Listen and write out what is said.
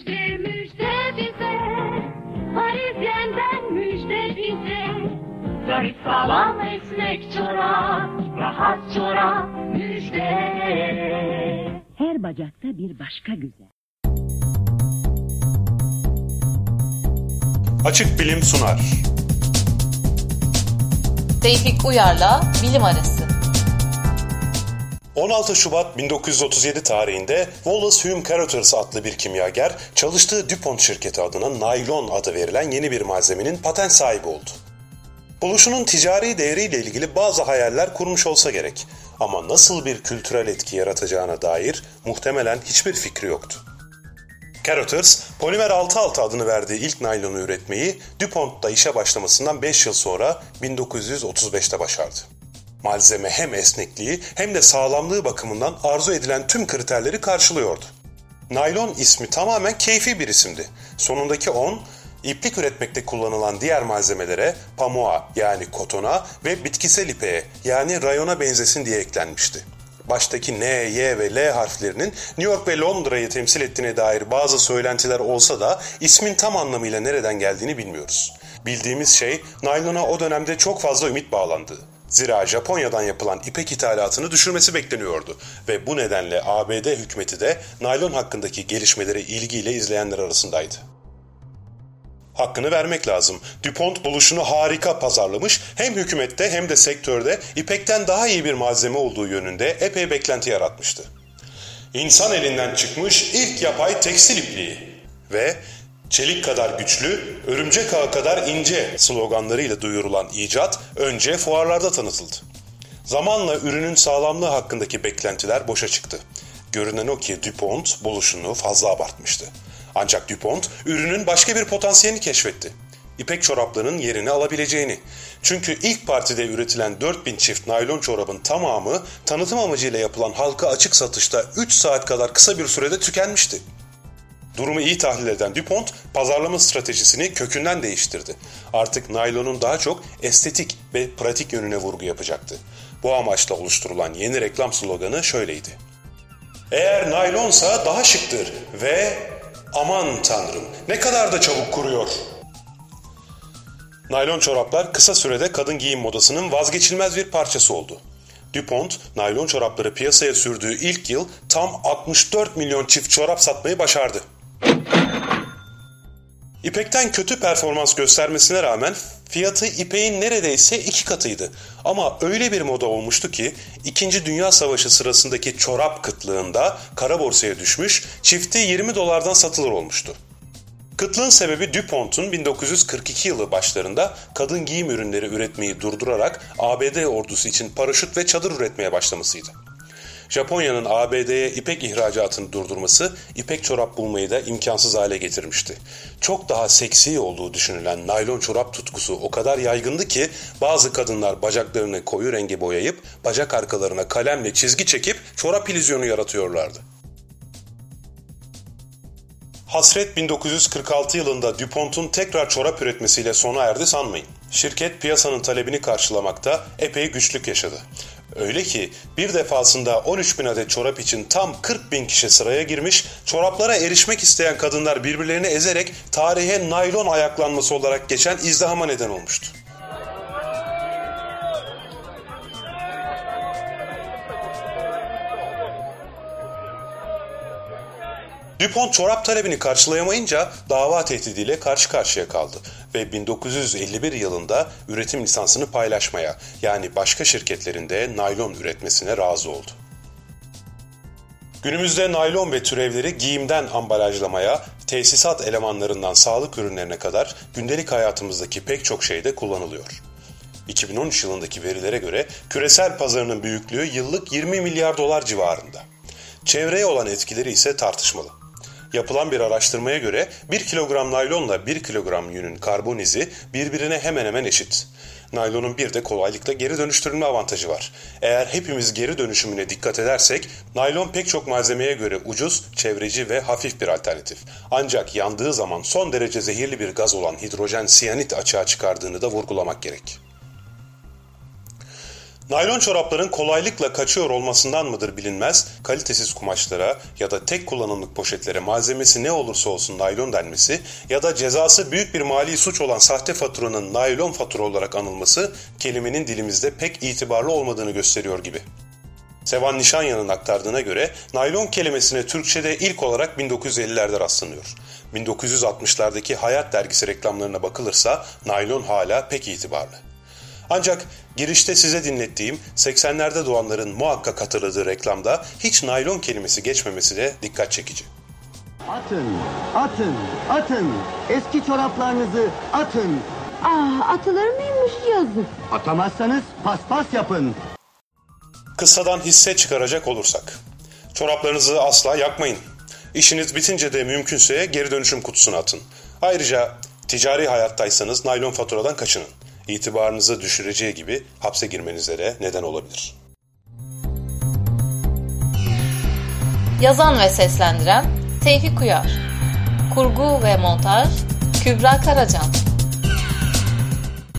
Müjde müjde bize, Parisyen'den müjde bize. Zarif sağlam esnek çorap, rahat çorap müjde. Her bacakta bir başka güzel. Açık Bilim sunar. Tevfik Uyar'la Bilim Arası. 16 Şubat 1937 tarihinde Wallace Hume Carothers adlı bir kimyager çalıştığı DuPont şirketi adına naylon adı verilen yeni bir malzemenin patent sahibi oldu. Buluşunun ticari değeriyle ilgili bazı hayaller kurmuş olsa gerek ama nasıl bir kültürel etki yaratacağına dair muhtemelen hiçbir fikri yoktu. Carothers, polimer 6.6 adını verdiği ilk naylonu üretmeyi DuPont'ta işe başlamasından 5 yıl sonra 1935'te başardı. Malzeme hem esnekliği hem de sağlamlığı bakımından arzu edilen tüm kriterleri karşılıyordu. Naylon ismi tamamen keyfi bir isimdi. Sonundaki 10, iplik üretmekte kullanılan diğer malzemelere pamuğa yani kotona ve bitkisel ipeğe yani rayona benzesin diye eklenmişti. Baştaki N, Y ve L harflerinin New York ve Londra'yı temsil ettiğine dair bazı söylentiler olsa da ismin tam anlamıyla nereden geldiğini bilmiyoruz. Bildiğimiz şey naylona o dönemde çok fazla ümit bağlandı. Zira Japonya'dan yapılan ipek ithalatını düşürmesi bekleniyordu ve bu nedenle ABD hükümeti de naylon hakkındaki gelişmeleri ilgiyle izleyenler arasındaydı. Hakkını vermek lazım. DuPont buluşunu harika pazarlamış, hem hükümette hem de sektörde ipekten daha iyi bir malzeme olduğu yönünde epey beklenti yaratmıştı. İnsan elinden çıkmış ilk yapay tekstil ipliği ve çelik kadar güçlü, örümcek ağı kadar ince sloganlarıyla duyurulan icat önce fuarlarda tanıtıldı. Zamanla ürünün sağlamlığı hakkındaki beklentiler boşa çıktı. Görünen o ki DuPont buluşunu fazla abartmıştı. Ancak DuPont ürünün başka bir potansiyelini keşfetti. İpek çoraplarının yerini alabileceğini. Çünkü ilk partide üretilen 4000 çift naylon çorabın tamamı tanıtım amacıyla yapılan halka açık satışta 3 saat kadar kısa bir sürede tükenmişti. Durumu iyi tahlil eden DuPont pazarlama stratejisini kökünden değiştirdi. Artık naylonun daha çok estetik ve pratik yönüne vurgu yapacaktı. Bu amaçla oluşturulan yeni reklam sloganı şöyleydi. Eğer naylonsa daha şıktır ve aman tanrım ne kadar da çabuk kuruyor. Naylon çoraplar kısa sürede kadın giyim modasının vazgeçilmez bir parçası oldu. DuPont, naylon çorapları piyasaya sürdüğü ilk yıl tam 64 milyon çift çorap satmayı başardı. İpekten kötü performans göstermesine rağmen fiyatı ipeğin neredeyse iki katıydı. Ama öyle bir moda olmuştu ki 2. Dünya Savaşı sırasındaki çorap kıtlığında kara borsaya düşmüş, çifti 20 dolardan satılır olmuştu. Kıtlığın sebebi DuPont'un 1942 yılı başlarında kadın giyim ürünleri üretmeyi durdurarak ABD ordusu için paraşüt ve çadır üretmeye başlamasıydı. Japonya'nın ABD'ye ipek ihracatını durdurması ipek çorap bulmayı da imkansız hale getirmişti. Çok daha seksi olduğu düşünülen naylon çorap tutkusu o kadar yaygındı ki bazı kadınlar bacaklarını koyu renge boyayıp bacak arkalarına kalemle çizgi çekip çorap illüzyonu yaratıyorlardı. Hasret 1946 yılında DuPont'un tekrar çorap üretmesiyle sona erdi sanmayın. Şirket piyasanın talebini karşılamakta epey güçlük yaşadı. Öyle ki bir defasında 13 bin adet çorap için tam 40 bin kişi sıraya girmiş, çoraplara erişmek isteyen kadınlar birbirlerini ezerek tarihe naylon ayaklanması olarak geçen izdihama neden olmuştu. DuPont çorap talebini karşılayamayınca dava tehdidiyle karşı karşıya kaldı ve 1951 yılında üretim lisansını paylaşmaya yani başka şirketlerinde naylon üretmesine razı oldu. Günümüzde naylon ve türevleri giyimden ambalajlamaya, tesisat elemanlarından sağlık ürünlerine kadar gündelik hayatımızdaki pek çok şeyde kullanılıyor. 2013 yılındaki verilere göre küresel pazarının büyüklüğü yıllık 20 milyar dolar civarında. Çevreye olan etkileri ise tartışmalı. Yapılan bir araştırmaya göre 1 kilogram naylonla 1 kilogram yünün karbon izi birbirine hemen hemen eşit. Naylonun bir de kolaylıkla geri dönüştürülme avantajı var. Eğer hepimiz geri dönüşümüne dikkat edersek, naylon pek çok malzemeye göre ucuz, çevreci ve hafif bir alternatif. Ancak yandığı zaman son derece zehirli bir gaz olan hidrojen siyanit açığa çıkardığını da vurgulamak gerek. Naylon çorapların kolaylıkla kaçıyor olmasından mıdır bilinmez, kalitesiz kumaşlara ya da tek kullanımlık poşetlere malzemesi ne olursa olsun naylon denmesi ya da cezası büyük bir mali suç olan sahte faturanın naylon fatura olarak anılması kelimenin dilimizde pek itibarlı olmadığını gösteriyor gibi. Sevan Nişanyan'ın aktardığına göre naylon kelimesine Türkçe'de ilk olarak 1950'lerde rastlanıyor. 1960'lardaki Hayat dergisi reklamlarına bakılırsa naylon hala pek itibarlı. Ancak girişte size dinlettiğim 80'lerde doğanların muhakkak hatırladığı reklamda hiç naylon kelimesi geçmemesi de dikkat çekici. Atın, atın, atın. Eski çoraplarınızı atın. Ah atılır mıymış yazık. Atamazsanız paspas yapın. Kıssadan hisse çıkaracak olursak. Çoraplarınızı asla yakmayın. İşiniz bitince de mümkünse geri dönüşüm kutusuna atın. Ayrıca ticari hayattaysanız naylon faturadan kaçının. İtibarınızı düşüreceği gibi hapse girmenize de neden olabilir. Yazan ve seslendiren Tevfik Uyar Kurgu ve montaj Kübra Karacan